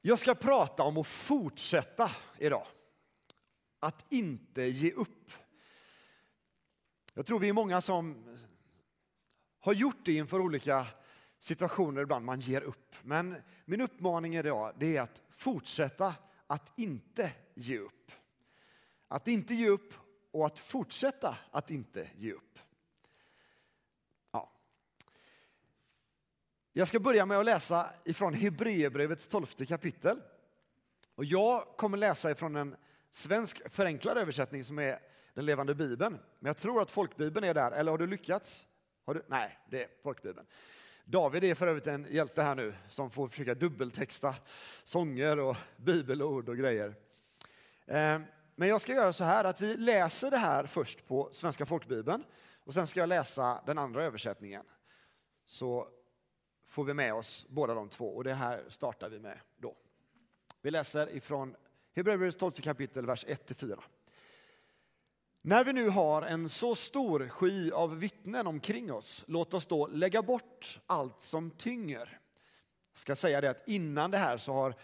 Jag ska prata om att fortsätta idag. Att inte ge upp. Jag tror vi är många som har gjort det inför olika situationer ibland man ger upp. Men min uppmaning idag det är att fortsätta att inte ge upp. Att inte ge upp och att fortsätta att inte ge upp. Ja. Jag ska börja med att läsa ifrån Hebreerbrevets tolfte kapitel. Och jag kommer läsa ifrån en svensk förenklad översättning som är den levande bibeln. Men jag tror att folkbibeln är där, eller har du lyckats? Har du? Nej, det är folkbibeln. David är för övrigt en hjälte här nu som får försöka dubbeltexta sånger och bibelord och grejer. Eh, men jag ska göra så här att vi läser det här först på Svenska folkbibeln och sen ska jag läsa den andra översättningen. Så får vi med oss båda de två och det här startar vi med då. Vi läser ifrån Hebreerbrevets 12 kapitel, vers 1-4. När vi nu har en så stor sky av vittnen omkring oss, låt oss då lägga bort allt som tynger. Jag ska säga det att innan det här så har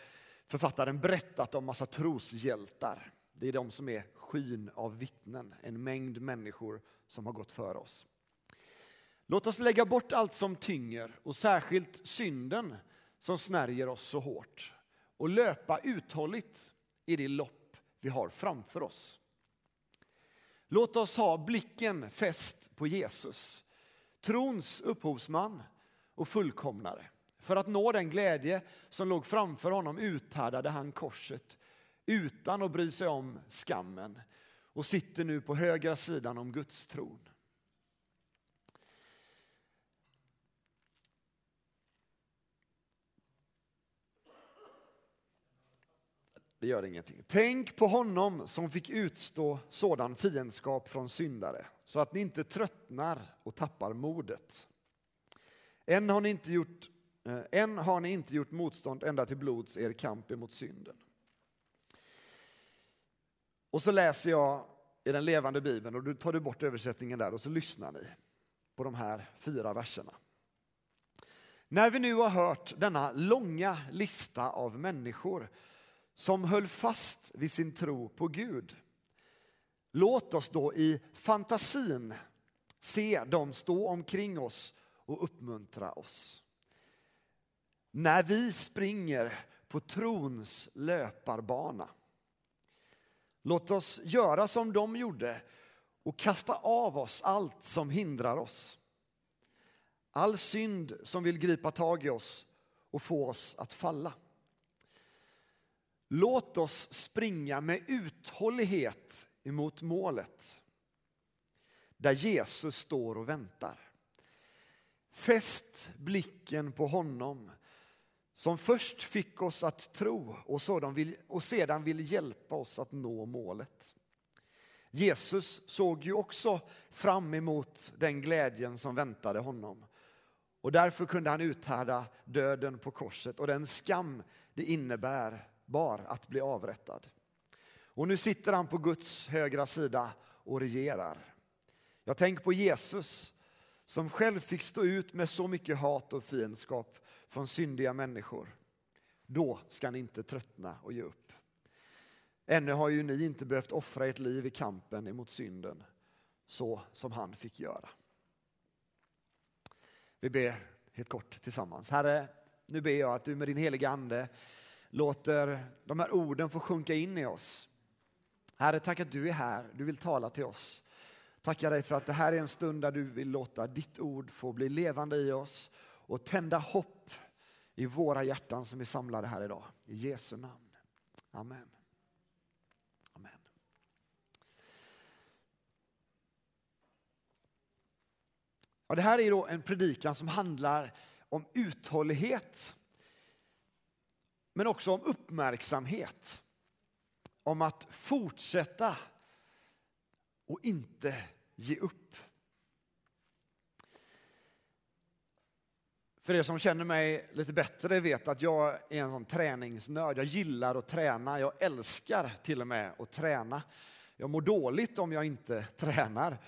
författaren berättat om massa troshjältar. Det är de som är skyn av vittnen, en mängd människor som har gått före oss. Låt oss lägga bort allt som tynger och särskilt synden som snärjer oss så hårt och löpa uthålligt i det lopp vi har framför oss. Låt oss ha blicken fäst på Jesus, trons upphovsman och fullkomnare. För att nå den glädje som låg framför honom uthärdade han korset utan att bry sig om skammen och sitter nu på högra sidan om Guds tron. Det gör ingenting. Tänk på honom som fick utstå sådan fiendskap från syndare så att ni inte tröttnar och tappar modet. Än har ni inte gjort, eh, än har ni inte gjort motstånd ända till blods er kamp emot synden. Och så läser jag i den levande bibeln och då tar du bort översättningen där och så lyssnar ni på de här fyra verserna. När vi nu har hört denna långa lista av människor som höll fast vid sin tro på Gud. Låt oss då i fantasin se dem stå omkring oss och uppmuntra oss. När vi springer på trons löparbana. Låt oss göra som de gjorde och kasta av oss allt som hindrar oss. All synd som vill gripa tag i oss och få oss att falla. Låt oss springa med uthållighet emot målet där Jesus står och väntar. Fäst blicken på honom som först fick oss att tro och, sådan vill, och sedan vill hjälpa oss att nå målet. Jesus såg ju också fram emot den glädjen som väntade honom. Och därför kunde han uthärda döden på korset och den skam det innebär bar att bli avrättad. Och nu sitter han på Guds högra sida och regerar. Jag tänker på Jesus som själv fick stå ut med så mycket hat och fiendskap från syndiga människor. Då ska ni inte tröttna och ge upp. Ännu har ju ni inte behövt offra ert liv i kampen emot synden så som han fick göra. Vi ber helt kort tillsammans. Herre, nu ber jag att du med din heliga ande låter de här orden få sjunka in i oss. Herre, tack att du är här. Du vill tala till oss. Tackar dig för att det här är en stund där du vill låta ditt ord få bli levande i oss och tända hopp i våra hjärtan som är samlade här idag. I Jesu namn. Amen. Amen. Ja, det här är då en predikan som handlar om uthållighet men också om uppmärksamhet. Om att fortsätta och inte ge upp. För er som känner mig lite bättre vet att jag är en sån träningsnörd. Jag gillar att träna. Jag älskar till och med att träna. Jag mår dåligt om jag inte tränar.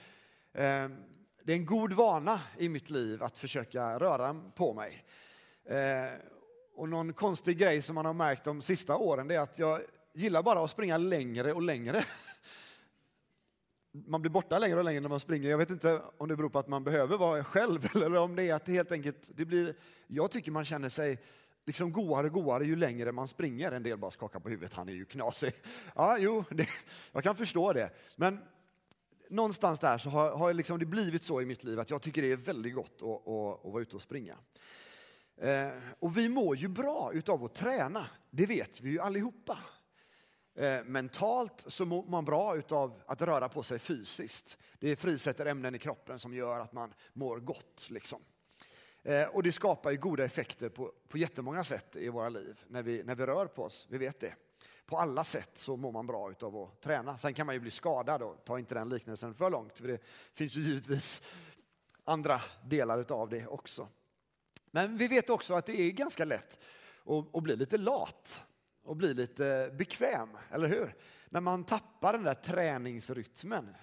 Ehm, det är en god vana i mitt liv att försöka röra på mig. Ehm, och någon konstig grej som man har märkt de sista åren det är att jag gillar bara att springa längre och längre. Man blir borta längre och längre när man springer. Jag vet inte om det beror på att man behöver vara själv eller om det är att det helt enkelt det blir. Jag tycker man känner sig liksom goare och goare ju längre man springer. En del bara skakar på huvudet, han är ju knasig. Ja, jo, det, jag kan förstå det. Men någonstans där så har, har liksom det blivit så i mitt liv att jag tycker det är väldigt gott att, att, att vara ute och springa. Eh, och vi mår ju bra utav att träna, det vet vi ju allihopa. Eh, mentalt så mår man bra utav att röra på sig fysiskt. Det frisätter ämnen i kroppen som gör att man mår gott. Liksom. Eh, och det skapar ju goda effekter på, på jättemånga sätt i våra liv när vi, när vi rör på oss, vi vet det. På alla sätt så mår man bra utav att träna. Sen kan man ju bli skadad och ta inte den liknelsen för långt, för det finns ju givetvis andra delar utav det också. Men vi vet också att det är ganska lätt att, att bli lite lat och bli lite bekväm, eller hur? När man tappar den där träningsrytmen.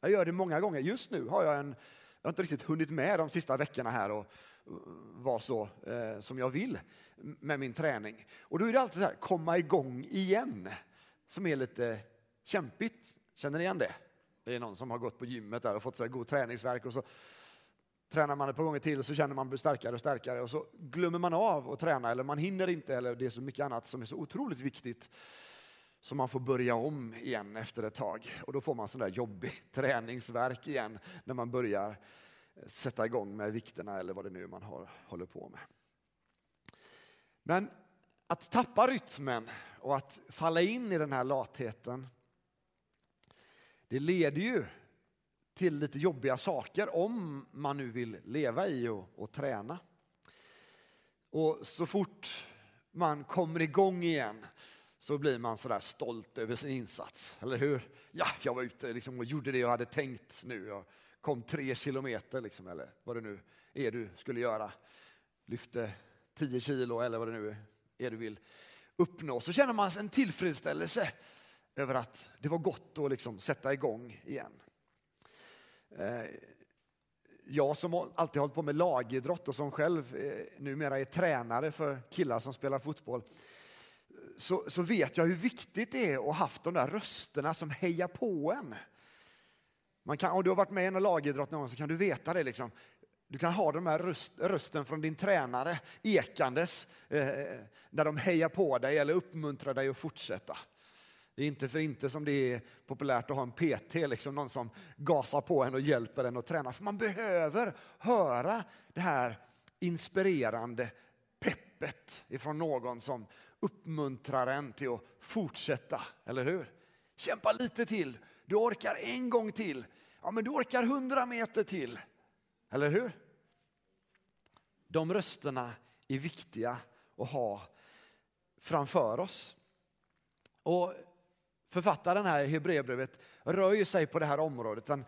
Jag gör det många gånger. Just nu har jag en, jag har inte riktigt hunnit med de sista veckorna här och eh, vara så eh, som jag vill med min träning. Och då är det alltid så här, komma igång igen, som är lite kämpigt. Känner ni igen det? Det är någon som har gått på gymmet där och fått så här god träningsverk och så tränar man ett par gånger till så känner man sig starkare och starkare och så glömmer man av att träna eller man hinner inte eller det är så mycket annat som är så otroligt viktigt så man får börja om igen efter ett tag och då får man sån där jobbig träningsverk igen när man börjar eh, sätta igång med vikterna eller vad det nu är man har, håller på med. Men att tappa rytmen och att falla in i den här latheten det leder ju till lite jobbiga saker om man nu vill leva i och, och träna. Och så fort man kommer igång igen så blir man sådär stolt över sin insats, eller hur? Ja, jag var ute liksom och gjorde det jag hade tänkt nu. Jag kom tre kilometer, liksom, eller vad det nu är du skulle göra. Lyfte tio kilo eller vad det nu är du vill uppnå. Så känner man en tillfredsställelse över att det var gott att liksom sätta igång igen. Eh, jag som alltid hållit på med lagidrott och som själv eh, numera är tränare för killar som spelar fotboll så, så vet jag hur viktigt det är att ha haft de där rösterna som hejar på en. Man kan, om du har varit med i en lagidrott någon gång så kan du veta det. Liksom. Du kan ha den här röst, rösten från din tränare ekandes eh, eh, när de hejar på dig eller uppmuntrar dig att fortsätta. Det är inte för inte som det är populärt att ha en PT, liksom någon som gasar på en och hjälper en att träna. För man behöver höra det här inspirerande peppet ifrån någon som uppmuntrar en till att fortsätta, eller hur? Kämpa lite till, du orkar en gång till, ja men du orkar hundra meter till, eller hur? De rösterna är viktiga att ha framför oss. Och Författaren här i Hebreerbrevet rör ju sig på det här området. Den,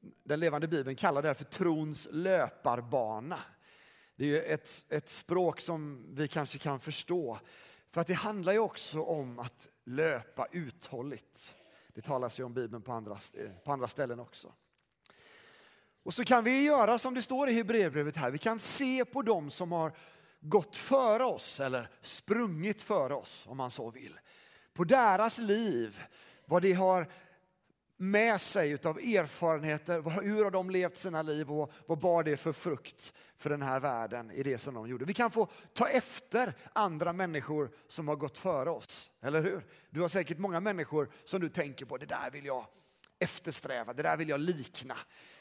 den levande bibeln kallar det här för trons löparbana. Det är ju ett, ett språk som vi kanske kan förstå. För att det handlar ju också om att löpa uthålligt. Det talas ju om Bibeln på andra, på andra ställen också. Och så kan vi göra som det står i Hebreerbrevet här. Vi kan se på dem som har gått före oss eller sprungit före oss om man så vill på deras liv, vad de har med sig av erfarenheter, hur har de levt sina liv och vad bar det för frukt för den här världen i det som de gjorde. Vi kan få ta efter andra människor som har gått före oss, eller hur? Du har säkert många människor som du tänker på, det där vill jag eftersträva, det där vill jag likna.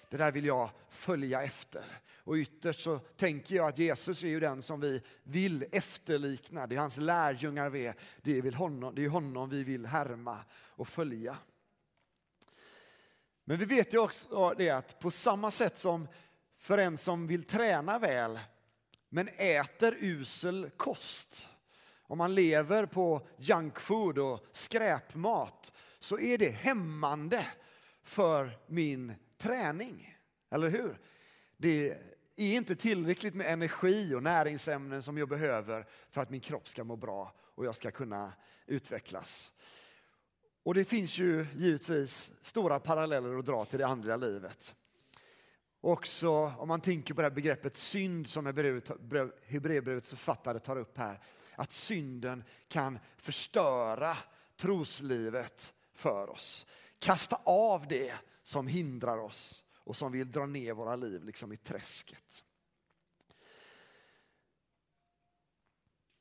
Det där vill jag följa efter. Och ytterst så tänker jag att Jesus är ju den som vi vill efterlikna. Det är hans lärjungar vi är. Det är, honom, det är honom vi vill härma och följa. Men vi vet ju också det att på samma sätt som för en som vill träna väl men äter usel kost. Om man lever på junkfood och skräpmat så är det hämmande för min träning. Eller hur? Det är inte tillräckligt med energi och näringsämnen som jag behöver för att min kropp ska må bra och jag ska kunna utvecklas. Och det finns ju givetvis stora paralleller att dra till det andliga livet. Också om man tänker på det här begreppet synd som Hebreerbrevets författare tar upp här. Att synden kan förstöra troslivet för oss. Kasta av det som hindrar oss och som vill dra ner våra liv liksom i träsket.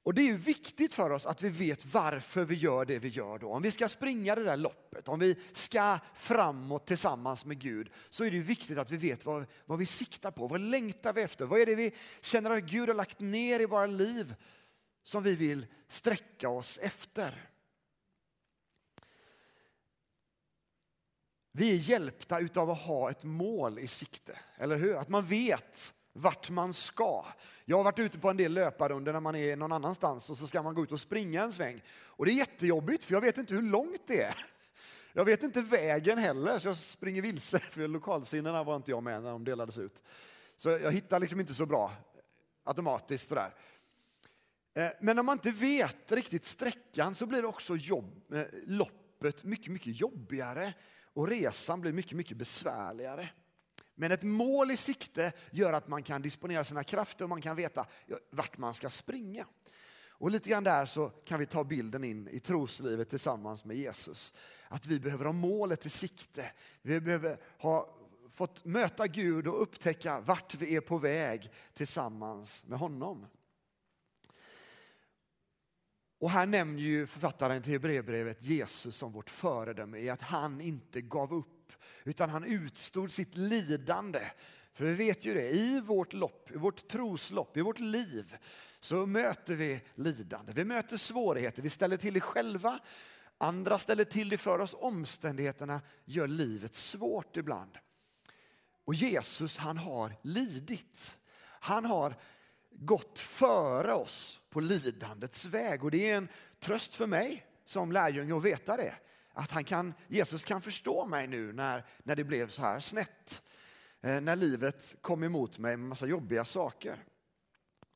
Och det är viktigt för oss att vi vet varför vi gör det vi gör då. Om vi ska springa det där loppet, om vi ska framåt tillsammans med Gud, så är det viktigt att vi vet vad, vad vi siktar på. Vad längtar vi efter? Vad är det vi känner att Gud har lagt ner i våra liv som vi vill sträcka oss efter? Vi är hjälpta av att ha ett mål i sikte, eller hur? Att man vet vart man ska. Jag har varit ute på en del löparrunder när man är någon annanstans och så ska man gå ut och springa en sväng. Och det är jättejobbigt för jag vet inte hur långt det är. Jag vet inte vägen heller så jag springer vilse för lokalsinnena var inte jag med när de delades ut. Så jag hittar liksom inte så bra automatiskt sådär. Eh, men om man inte vet riktigt sträckan så blir det också jobb, eh, loppet mycket, mycket jobbigare och resan blir mycket, mycket besvärligare. Men ett mål i sikte gör att man kan disponera sina krafter och man kan veta vart man ska springa. Och lite grann där så kan vi ta bilden in i troslivet tillsammans med Jesus. Att vi behöver ha målet i sikte. Vi behöver ha fått möta Gud och upptäcka vart vi är på väg tillsammans med honom. Och här nämner ju författaren till Hebreerbrevet Jesus som vårt föredöme i att han inte gav upp utan han utstod sitt lidande. För vi vet ju det, i vårt lopp, i vårt troslopp, i vårt liv så möter vi lidande. Vi möter svårigheter, vi ställer till det själva. Andra ställer till det för oss. Omständigheterna gör livet svårt ibland. Och Jesus han har lidit. Han har gått före oss på lidandets väg och det är en tröst för mig som lärjunge att veta det att han kan, Jesus kan förstå mig nu när, när det blev så här snett. Eh, när livet kom emot mig med massa jobbiga saker.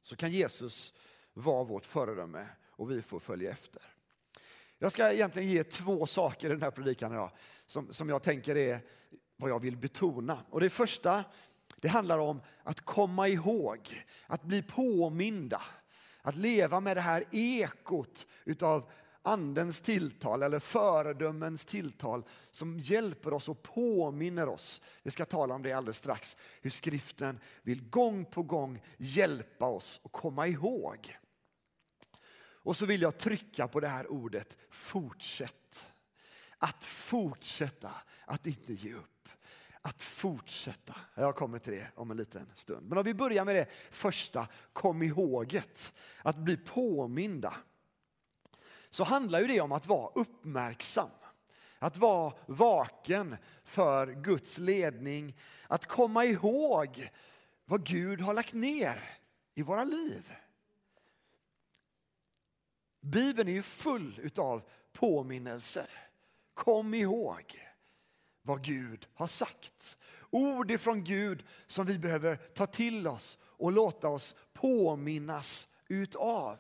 Så kan Jesus vara vårt föredöme och vi får följa efter. Jag ska egentligen ge två saker i den här predikan idag som, som jag tänker är vad jag vill betona. Och det första det handlar om att komma ihåg, att bli påminda. Att leva med det här ekot utav andens tilltal eller föredömens tilltal som hjälper oss och påminner oss. Vi ska tala om det alldeles strax, hur skriften vill gång på gång hjälpa oss att komma ihåg. Och så vill jag trycka på det här ordet fortsätt. Att fortsätta, att inte ge upp. Att fortsätta. Jag kommer till det om en liten stund. Men om vi börjar med det första, kom ihåget. Att bli påminda så handlar ju det om att vara uppmärksam. Att vara vaken för Guds ledning, att komma ihåg vad Gud har lagt ner i våra liv. Bibeln är ju full av påminnelser. Kom ihåg vad Gud har sagt. Ord ifrån Gud som vi behöver ta till oss och låta oss påminnas utav.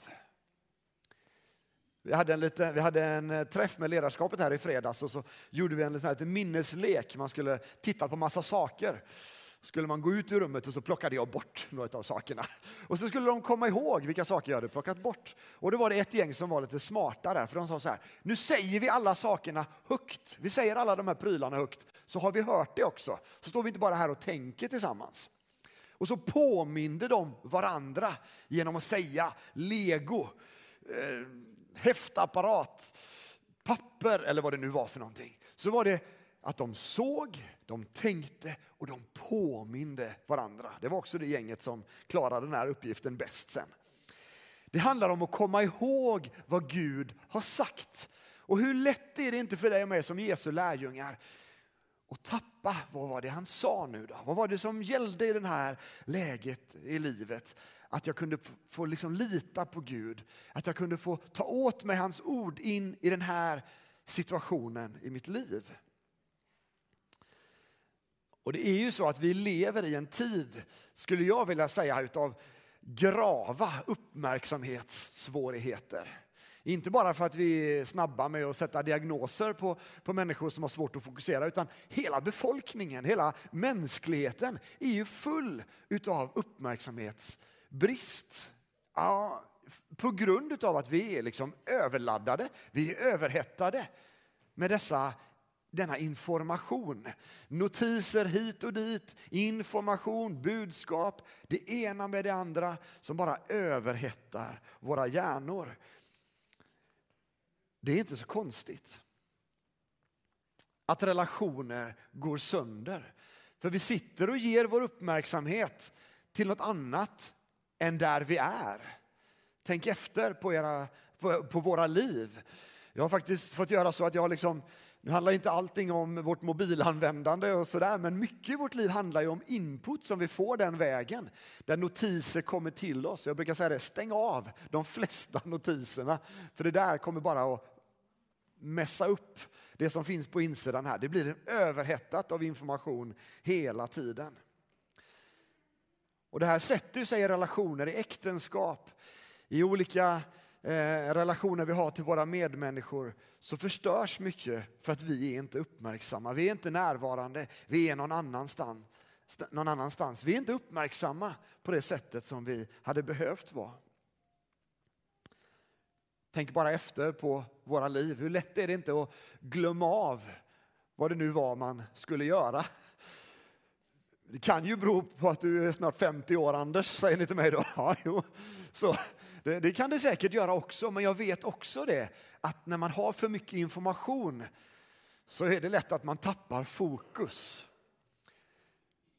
Vi hade, en lite, vi hade en eh, träff med ledarskapet här i fredags och så gjorde vi en liten minneslek. Man skulle titta på massa saker. Skulle man gå ut ur rummet och så plockade jag bort några av sakerna. Och så skulle de komma ihåg vilka saker jag hade plockat bort. Och då var det ett gäng som var lite smartare. för de sa så här, nu säger vi alla sakerna högt. Vi säger alla de här prylarna högt, så har vi hört det också. Så står vi inte bara här och tänker tillsammans. Och så påminde de varandra genom att säga lego, eh, häftapparat, papper eller vad det nu var för någonting. Så var det att de såg, de tänkte och de påminde varandra. Det var också det gänget som klarade den här uppgiften bäst sen. Det handlar om att komma ihåg vad Gud har sagt. Och hur lätt är det inte för dig och mig som Jesu lärjungar att tappa, vad var det han sa nu då? Vad var det som gällde i det här läget i livet? att jag kunde få liksom lita på Gud. Att jag kunde få ta åt mig hans ord in i den här situationen i mitt liv. Och det är ju så att vi lever i en tid, skulle jag vilja säga, utav grava uppmärksamhetssvårigheter. Inte bara för att vi är snabba med att sätta diagnoser på, på människor som har svårt att fokusera, utan hela befolkningen, hela mänskligheten är ju full utav uppmärksamhetsbrist. Ja, på grund utav att vi är liksom överladdade, vi är överhettade med dessa denna information. Notiser hit och dit, information, budskap, det ena med det andra som bara överhettar våra hjärnor. Det är inte så konstigt att relationer går sönder. För vi sitter och ger vår uppmärksamhet till något annat än där vi är. Tänk efter på, era, på, på våra liv. Jag har faktiskt fått göra så att jag liksom nu handlar inte allting om vårt mobilanvändande och sådär, men mycket i vårt liv handlar ju om input som vi får den vägen. Där notiser kommer till oss. Jag brukar säga det, stäng av de flesta notiserna. För det där kommer bara att mässa upp det som finns på insidan här. Det blir överhettat av information hela tiden. Och det här sätter sig i relationer, i äktenskap, i olika eh, relationer vi har till våra medmänniskor så förstörs mycket för att vi är inte uppmärksamma. Vi är inte närvarande, vi är någon annanstans. Någon annanstans. Vi är inte uppmärksamma på det sättet som vi hade behövt vara. Tänk bara efter på våra liv. Hur lätt är det inte att glömma av vad det nu var man skulle göra? Det kan ju bero på att du är snart 50 år, Anders, säger ni till mig då. Ja, jo. Så, det, det, kan det säkert göra också, men jag vet också det att när man har för mycket information så är det lätt att man tappar fokus.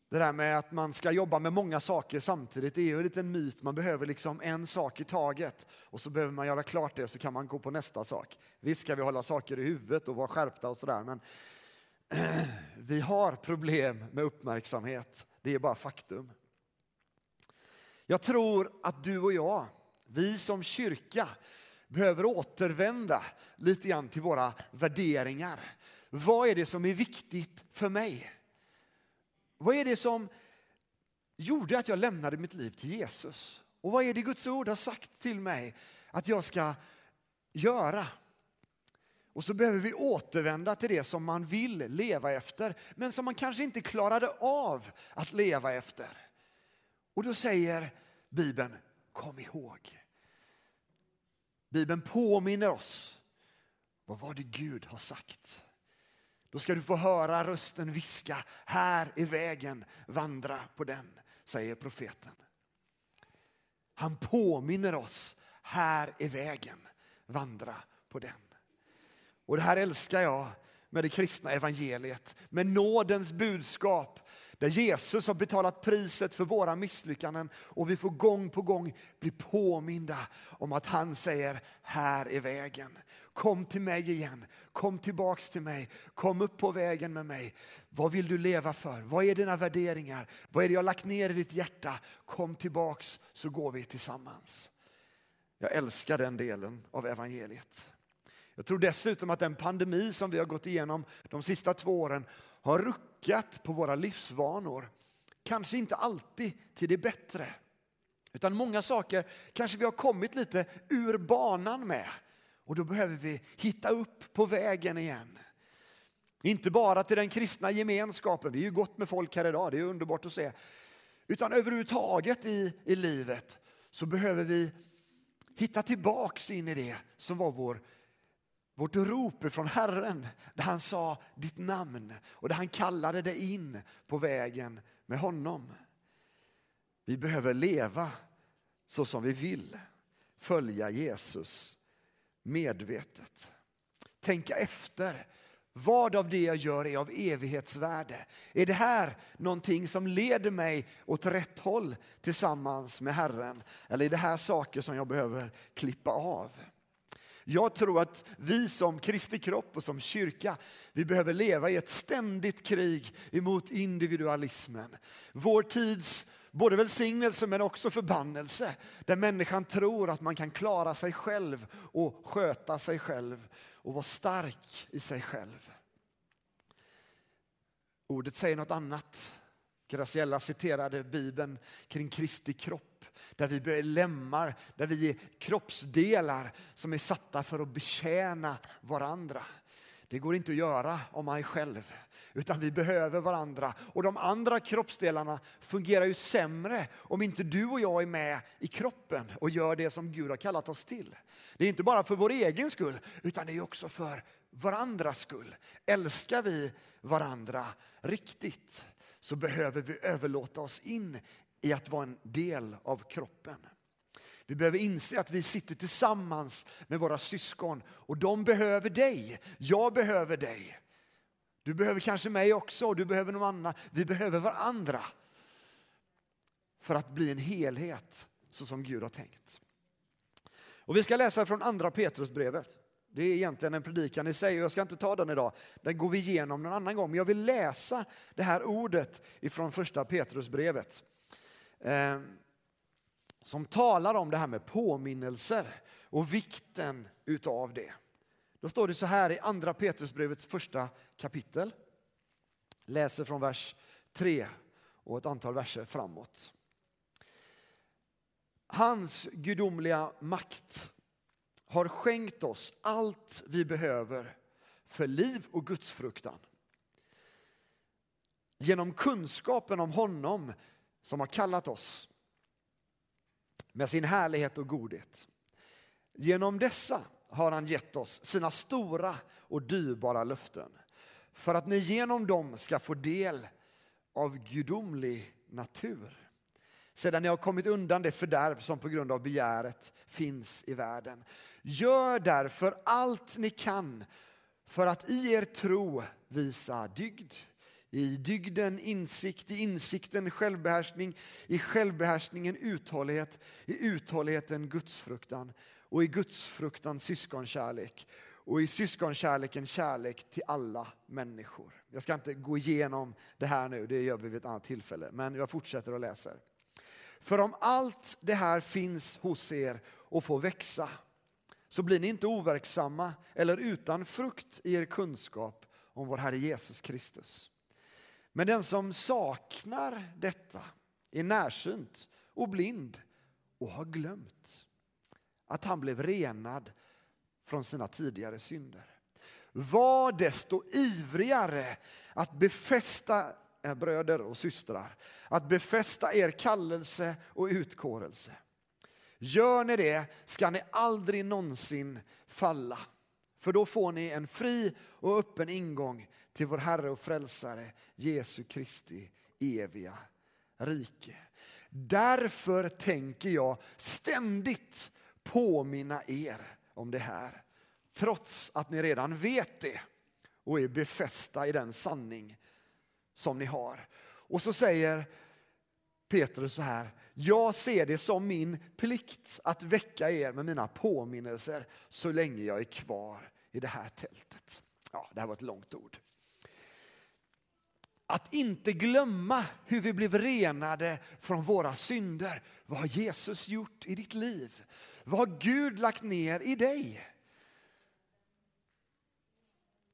Det där med att man ska jobba med många saker samtidigt det är ju en liten myt. Man behöver liksom en sak i taget och så behöver man göra klart det och så kan man gå på nästa sak. Visst ska vi hålla saker i huvudet och vara skärpta och sådär men vi har problem med uppmärksamhet. Det är bara faktum. Jag tror att du och jag vi som kyrka behöver återvända lite grann till våra värderingar. Vad är det som är viktigt för mig? Vad är det som gjorde att jag lämnade mitt liv till Jesus? Och vad är det Guds ord har sagt till mig att jag ska göra? Och så behöver vi återvända till det som man vill leva efter, men som man kanske inte klarade av att leva efter. Och då säger Bibeln, kom ihåg. Bibeln påminner oss. Vad var det Gud har sagt? Då ska du få höra rösten viska, här är vägen, vandra på den, säger profeten. Han påminner oss, här är vägen, vandra på den. Och det här älskar jag med det kristna evangeliet, med nådens budskap där Jesus har betalat priset för våra misslyckanden och vi får gång på gång bli påminda om att han säger, här är vägen. Kom till mig igen, kom tillbaks till mig, kom upp på vägen med mig. Vad vill du leva för? Vad är dina värderingar? Vad är det jag lagt ner i ditt hjärta? Kom tillbaks så går vi tillsammans. Jag älskar den delen av evangeliet. Jag tror dessutom att den pandemi som vi har gått igenom de sista två åren har ruckat på våra livsvanor. Kanske inte alltid till det bättre. Utan många saker kanske vi har kommit lite ur banan med. Och då behöver vi hitta upp på vägen igen. Inte bara till den kristna gemenskapen, vi är ju gott med folk här idag, det är underbart att se. Utan överhuvudtaget i, i livet så behöver vi hitta tillbaks in i det som var vår vårt rop från Herren där han sa ditt namn och där han kallade dig in på vägen med honom. Vi behöver leva så som vi vill, följa Jesus medvetet. Tänka efter. Vad av det jag gör är av evighetsvärde? Är det här någonting som leder mig åt rätt håll tillsammans med Herren? Eller är det här saker som jag behöver klippa av? Jag tror att vi som Kristi kropp och som kyrka, vi behöver leva i ett ständigt krig emot individualismen. Vår tids både välsignelse men också förbannelse. Där människan tror att man kan klara sig själv och sköta sig själv och vara stark i sig själv. Ordet säger något annat. Graciella citerade Bibeln kring Kristi kropp där vi är lemmar, där vi är kroppsdelar som är satta för att betjäna varandra. Det går inte att göra om mig själv, utan vi behöver varandra. Och de andra kroppsdelarna fungerar ju sämre om inte du och jag är med i kroppen och gör det som Gud har kallat oss till. Det är inte bara för vår egen skull, utan det är också för varandras skull. Älskar vi varandra riktigt så behöver vi överlåta oss in i att vara en del av kroppen. Vi behöver inse att vi sitter tillsammans med våra syskon och de behöver dig. Jag behöver dig. Du behöver kanske mig också och du behöver någon annan. Vi behöver varandra för att bli en helhet så som Gud har tänkt. Och vi ska läsa från andra Petrusbrevet. Det är egentligen en predikan i sig och jag ska inte ta den idag. Den går vi igenom någon annan gång. Men jag vill läsa det här ordet ifrån första Petrusbrevet. Eh, som talar om det här med påminnelser och vikten utav det. Då står det så här i andra Petrusbrevets första kapitel. Läser från vers 3 och ett antal verser framåt. Hans gudomliga makt har skänkt oss allt vi behöver för liv och gudsfruktan. Genom kunskapen om honom som har kallat oss med sin härlighet och godhet. Genom dessa har han gett oss sina stora och dyrbara löften för att ni genom dem ska få del av gudomlig natur. Sedan ni har kommit undan det fördärv som på grund av begäret finns i världen. Gör därför allt ni kan för att i er tro visa dygd. I dygden insikt, i insikten självbehärskning, i självbehärskningen uthållighet, i uthålligheten gudsfruktan och i gudsfruktan syskonkärlek och i syskonkärleken kärlek till alla människor. Jag ska inte gå igenom det här nu, det gör vi vid ett annat tillfälle, men jag fortsätter och läser. För om allt det här finns hos er och får växa så blir ni inte overksamma eller utan frukt i er kunskap om vår Herre Jesus Kristus. Men den som saknar detta är närsynt och blind och har glömt att han blev renad från sina tidigare synder. Var desto ivrigare att befästa er bröder och systrar, att befästa er kallelse och utkårelse. Gör ni det ska ni aldrig någonsin falla. För då får ni en fri och öppen ingång till vår Herre och Frälsare Jesu Kristi eviga rike. Därför tänker jag ständigt påminna er om det här. Trots att ni redan vet det och är befästa i den sanning som ni har. Och så säger Petrus så här, jag ser det som min plikt att väcka er med mina påminnelser så länge jag är kvar i det här tältet. Ja, det här var ett långt ord. Att inte glömma hur vi blev renade från våra synder. Vad har Jesus gjort i ditt liv? Vad har Gud lagt ner i dig?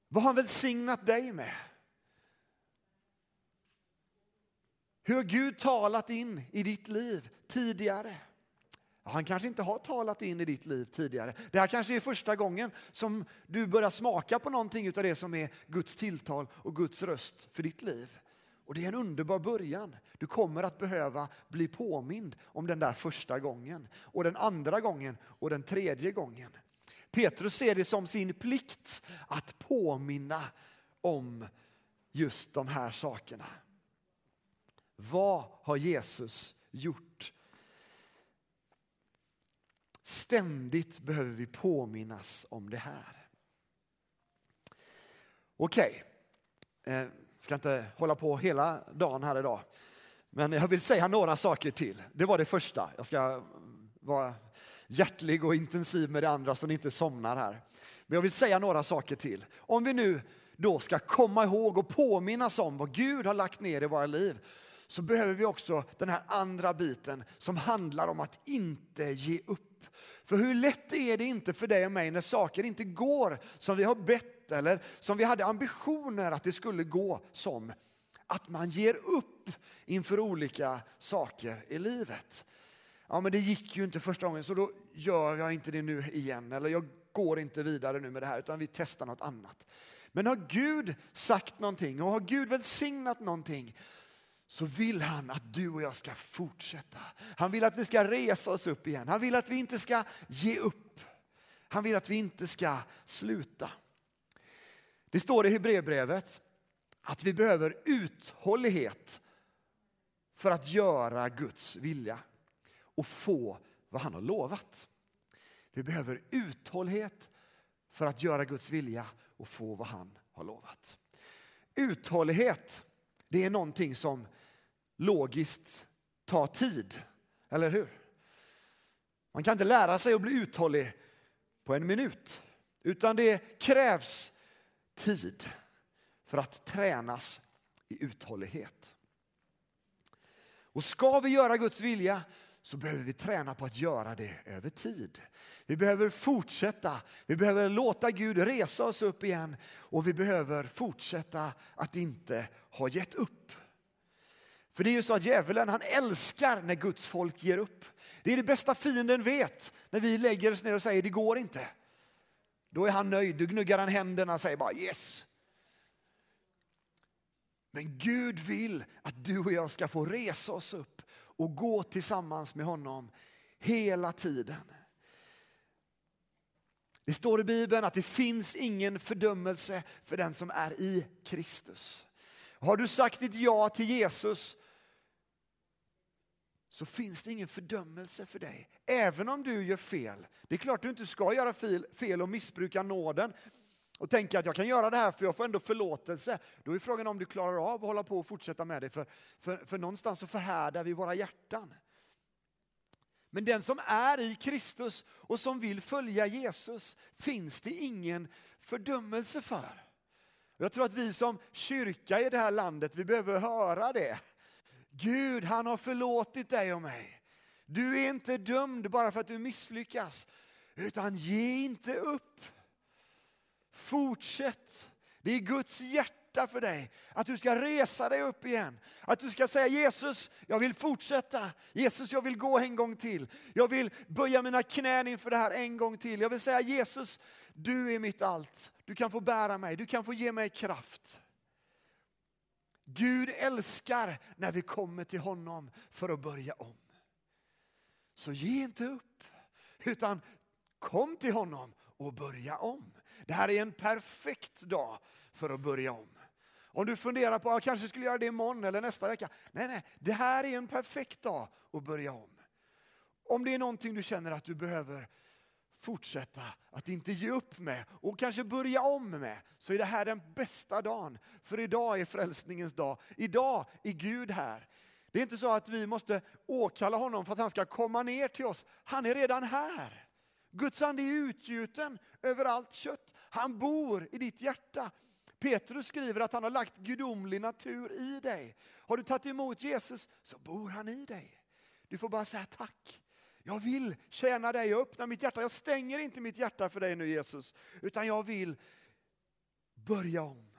Vad har han välsignat dig med? Hur har Gud talat in i ditt liv tidigare? Han kanske inte har talat in i ditt liv tidigare. Det här kanske är första gången som du börjar smaka på någonting av det som är Guds tilltal och Guds röst för ditt liv. Och det är en underbar början. Du kommer att behöva bli påmind om den där första gången och den andra gången och den tredje gången. Petrus ser det som sin plikt att påminna om just de här sakerna. Vad har Jesus gjort? Ständigt behöver vi påminnas om det här. Okej, okay. ska inte hålla på hela dagen här idag. Men jag vill säga några saker till. Det var det första. Jag ska vara hjärtlig och intensiv med det andra så ni inte somnar här. Men jag vill säga några saker till. Om vi nu då ska komma ihåg och påminnas om vad Gud har lagt ner i våra liv så behöver vi också den här andra biten som handlar om att inte ge upp. För hur lätt är det inte för dig och mig när saker inte går som vi har bett eller som vi hade ambitioner att det skulle gå som. Att man ger upp inför olika saker i livet. ja men det gick ju inte första gången så då gör jag inte det nu igen. Eller jag går inte vidare nu med det här utan vi testar något annat. Men har Gud sagt någonting och har Gud välsignat någonting så vill han att du och jag ska fortsätta. Han vill att vi ska resa oss upp igen. Han vill att vi inte ska ge upp. Han vill att vi inte ska sluta. Det står i Hebreerbrevet att vi behöver uthållighet för att göra Guds vilja och få vad han har lovat. Vi behöver uthållighet för att göra Guds vilja och få vad han har lovat. Uthållighet, det är någonting som logiskt ta tid, eller hur? Man kan inte lära sig att bli uthållig på en minut, utan det krävs tid för att tränas i uthållighet. Och ska vi göra Guds vilja så behöver vi träna på att göra det över tid. Vi behöver fortsätta, vi behöver låta Gud resa oss upp igen och vi behöver fortsätta att inte ha gett upp. För det är ju så att djävulen han älskar när Guds folk ger upp. Det är det bästa fienden vet när vi lägger oss ner och säger det går inte. Då är han nöjd, då gnuggar han händerna och säger bara yes. Men Gud vill att du och jag ska få resa oss upp och gå tillsammans med honom hela tiden. Det står i Bibeln att det finns ingen fördömelse för den som är i Kristus. Har du sagt ditt ja till Jesus så finns det ingen fördömelse för dig. Även om du gör fel. Det är klart du inte ska göra fel och missbruka nåden och tänka att jag kan göra det här för jag får ändå förlåtelse. Då är frågan om du klarar av att hålla på och fortsätta med det. För, för, för någonstans så förhärdar vi våra hjärtan. Men den som är i Kristus och som vill följa Jesus finns det ingen fördömelse för. Jag tror att vi som kyrka i det här landet, vi behöver höra det. Gud, han har förlåtit dig och mig. Du är inte dömd bara för att du misslyckas, utan ge inte upp. Fortsätt. Det är Guds hjärta för dig. Att du ska resa dig upp igen. Att du ska säga Jesus, jag vill fortsätta. Jesus, jag vill gå en gång till. Jag vill böja mina knän inför det här en gång till. Jag vill säga Jesus, du är mitt allt. Du kan få bära mig, du kan få ge mig kraft. Gud älskar när vi kommer till honom för att börja om. Så ge inte upp, utan kom till honom och börja om. Det här är en perfekt dag för att börja om. Om du funderar på att jag kanske skulle göra det imorgon eller nästa vecka. Nej, nej, det här är en perfekt dag att börja om. Om det är någonting du känner att du behöver fortsätta att inte ge upp med och kanske börja om med så är det här den bästa dagen. För idag är frälsningens dag. Idag är Gud här. Det är inte så att vi måste åkalla honom för att han ska komma ner till oss. Han är redan här. Guds ande är utgjuten över allt kött. Han bor i ditt hjärta. Petrus skriver att han har lagt gudomlig natur i dig. Har du tagit emot Jesus så bor han i dig. Du får bara säga tack. Jag vill tjäna dig, jag öppnar mitt hjärta. Jag stänger inte mitt hjärta för dig nu Jesus, utan jag vill börja om.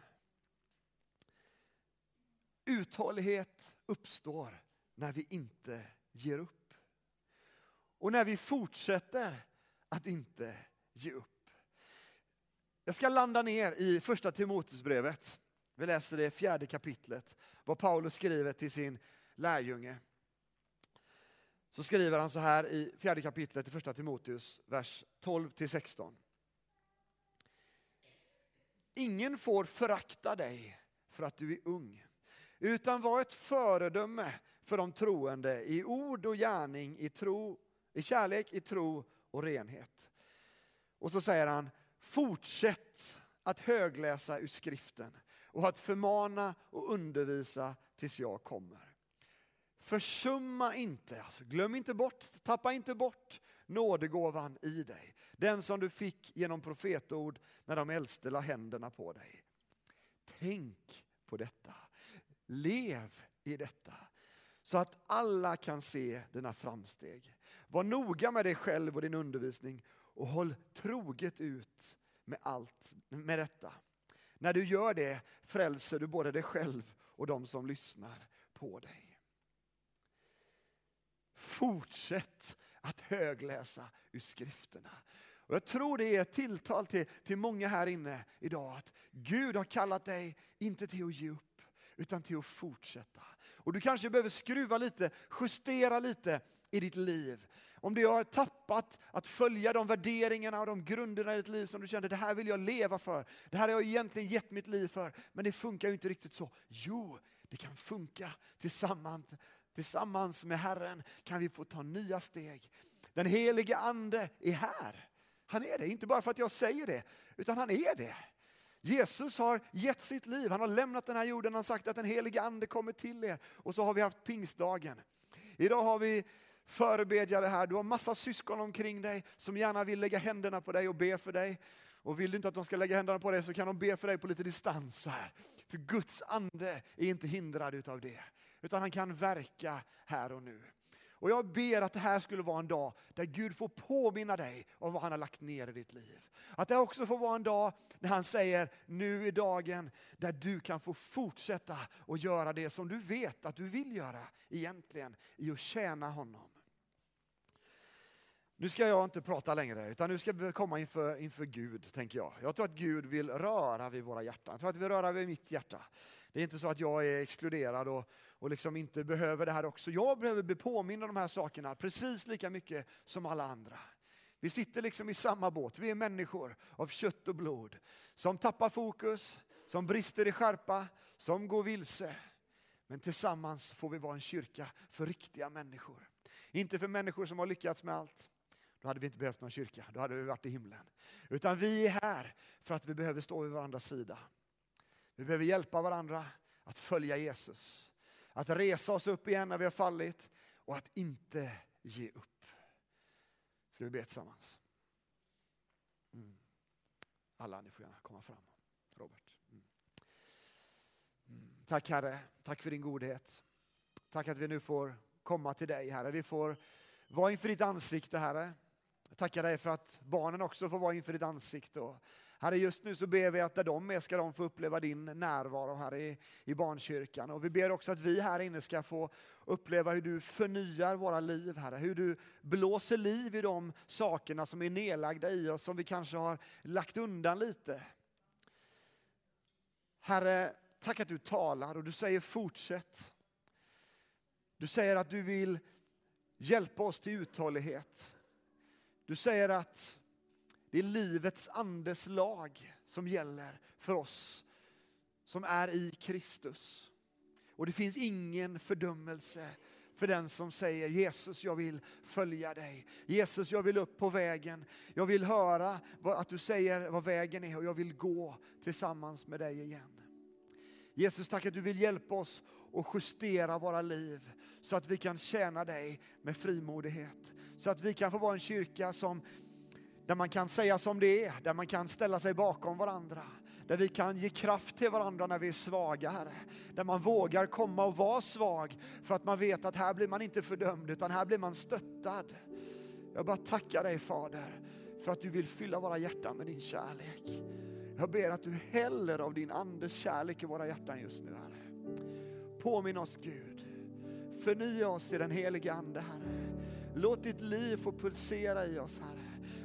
Uthållighet uppstår när vi inte ger upp. Och när vi fortsätter att inte ge upp. Jag ska landa ner i första Timoteusbrevet. Vi läser det fjärde kapitlet, vad Paulus skriver till sin lärjunge. Så skriver han så här i fjärde kapitlet i första Timoteus, vers 12 till 16. Ingen får förakta dig för att du är ung, utan var ett föredöme för de troende i ord och gärning, i, tro, i kärlek, i tro och renhet. Och så säger han, fortsätt att högläsa ur skriften och att förmana och undervisa tills jag kommer. Försumma inte, alltså glöm inte bort, tappa inte bort nådegåvan i dig. Den som du fick genom profetord när de äldste la händerna på dig. Tänk på detta. Lev i detta. Så att alla kan se dina framsteg. Var noga med dig själv och din undervisning och håll troget ut med allt med detta. När du gör det frälser du både dig själv och de som lyssnar på dig fortsätt att högläsa ur skrifterna. Och jag tror det är ett tilltal till, till många här inne idag att Gud har kallat dig inte till att ge upp utan till att fortsätta. Och du kanske behöver skruva lite, justera lite i ditt liv. Om du har tappat att följa de värderingarna och de grunderna i ditt liv som du kände, det här vill jag leva för. Det här har jag egentligen gett mitt liv för, men det funkar ju inte riktigt så. Jo, det kan funka tillsammans. Tillsammans med Herren kan vi få ta nya steg. Den helige Ande är här. Han är det, inte bara för att jag säger det, utan han är det. Jesus har gett sitt liv, han har lämnat den här jorden, han har sagt att den helige Ande kommer till er. Och så har vi haft pingstdagen. Idag har vi förebedjare här, du har massa syskon omkring dig som gärna vill lägga händerna på dig och be för dig. Och vill du inte att de ska lägga händerna på dig så kan de be för dig på lite distans så här. För Guds ande är inte hindrad utav det, utan han kan verka här och nu. Och jag ber att det här skulle vara en dag där Gud får påminna dig om vad han har lagt ner i ditt liv. Att det också får vara en dag när han säger, nu är dagen där du kan få fortsätta att göra det som du vet att du vill göra egentligen, i att tjäna honom. Nu ska jag inte prata längre, utan nu ska vi komma inför, inför Gud, tänker jag. Jag tror att Gud vill röra vid våra hjärtan. Jag tror att vi vill röra vid mitt hjärta. Det är inte så att jag är exkluderad och, och liksom inte behöver det här också. Jag behöver bli påmind om de här sakerna precis lika mycket som alla andra. Vi sitter liksom i samma båt. Vi är människor av kött och blod som tappar fokus, som brister i skärpa, som går vilse. Men tillsammans får vi vara en kyrka för riktiga människor. Inte för människor som har lyckats med allt. Då hade vi inte behövt någon kyrka, då hade vi varit i himlen. Utan vi är här för att vi behöver stå vid varandras sida. Vi behöver hjälpa varandra att följa Jesus. Att resa oss upp igen när vi har fallit och att inte ge upp. Ska vi be tillsammans? Mm. Alla, ni får gärna komma fram. Robert. Mm. Mm. Tack Herre, tack för din godhet. Tack att vi nu får komma till dig Herre. Vi får vara inför ditt ansikte Herre. Jag tackar dig för att barnen också får vara inför ditt ansikte. Och Herre, just nu så ber vi att där de är ska de få uppleva din närvaro här i, i barnkyrkan. Och vi ber också att vi här inne ska få uppleva hur du förnyar våra liv, Herre. Hur du blåser liv i de sakerna som är nedlagda i oss, som vi kanske har lagt undan lite. Herre, tack att du talar och du säger fortsätt. Du säger att du vill hjälpa oss till uthållighet. Du säger att det är livets andes lag som gäller för oss som är i Kristus. Och det finns ingen fördömelse för den som säger Jesus, jag vill följa dig. Jesus, jag vill upp på vägen. Jag vill höra att du säger vad vägen är och jag vill gå tillsammans med dig igen. Jesus, tack att du vill hjälpa oss att justera våra liv så att vi kan tjäna dig med frimodighet. Så att vi kan få vara en kyrka som där man kan säga som det är, där man kan ställa sig bakom varandra. Där vi kan ge kraft till varandra när vi är svaga, Herre. Där man vågar komma och vara svag för att man vet att här blir man inte fördömd utan här blir man stöttad. Jag bara tackar dig Fader för att du vill fylla våra hjärtan med din kärlek. Jag ber att du häller av din Andes kärlek i våra hjärtan just nu Herre. Påminn oss Gud. Förnya oss i den helige Ande Herre. Låt ditt liv få pulsera i oss Herre.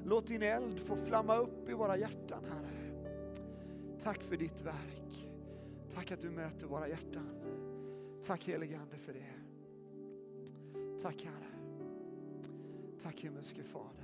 Låt din eld få flamma upp i våra hjärtan, Herre. Tack för ditt verk. Tack att du möter våra hjärtan. Tack helige Ande för det. Tack Herre. Tack himmelske Fader.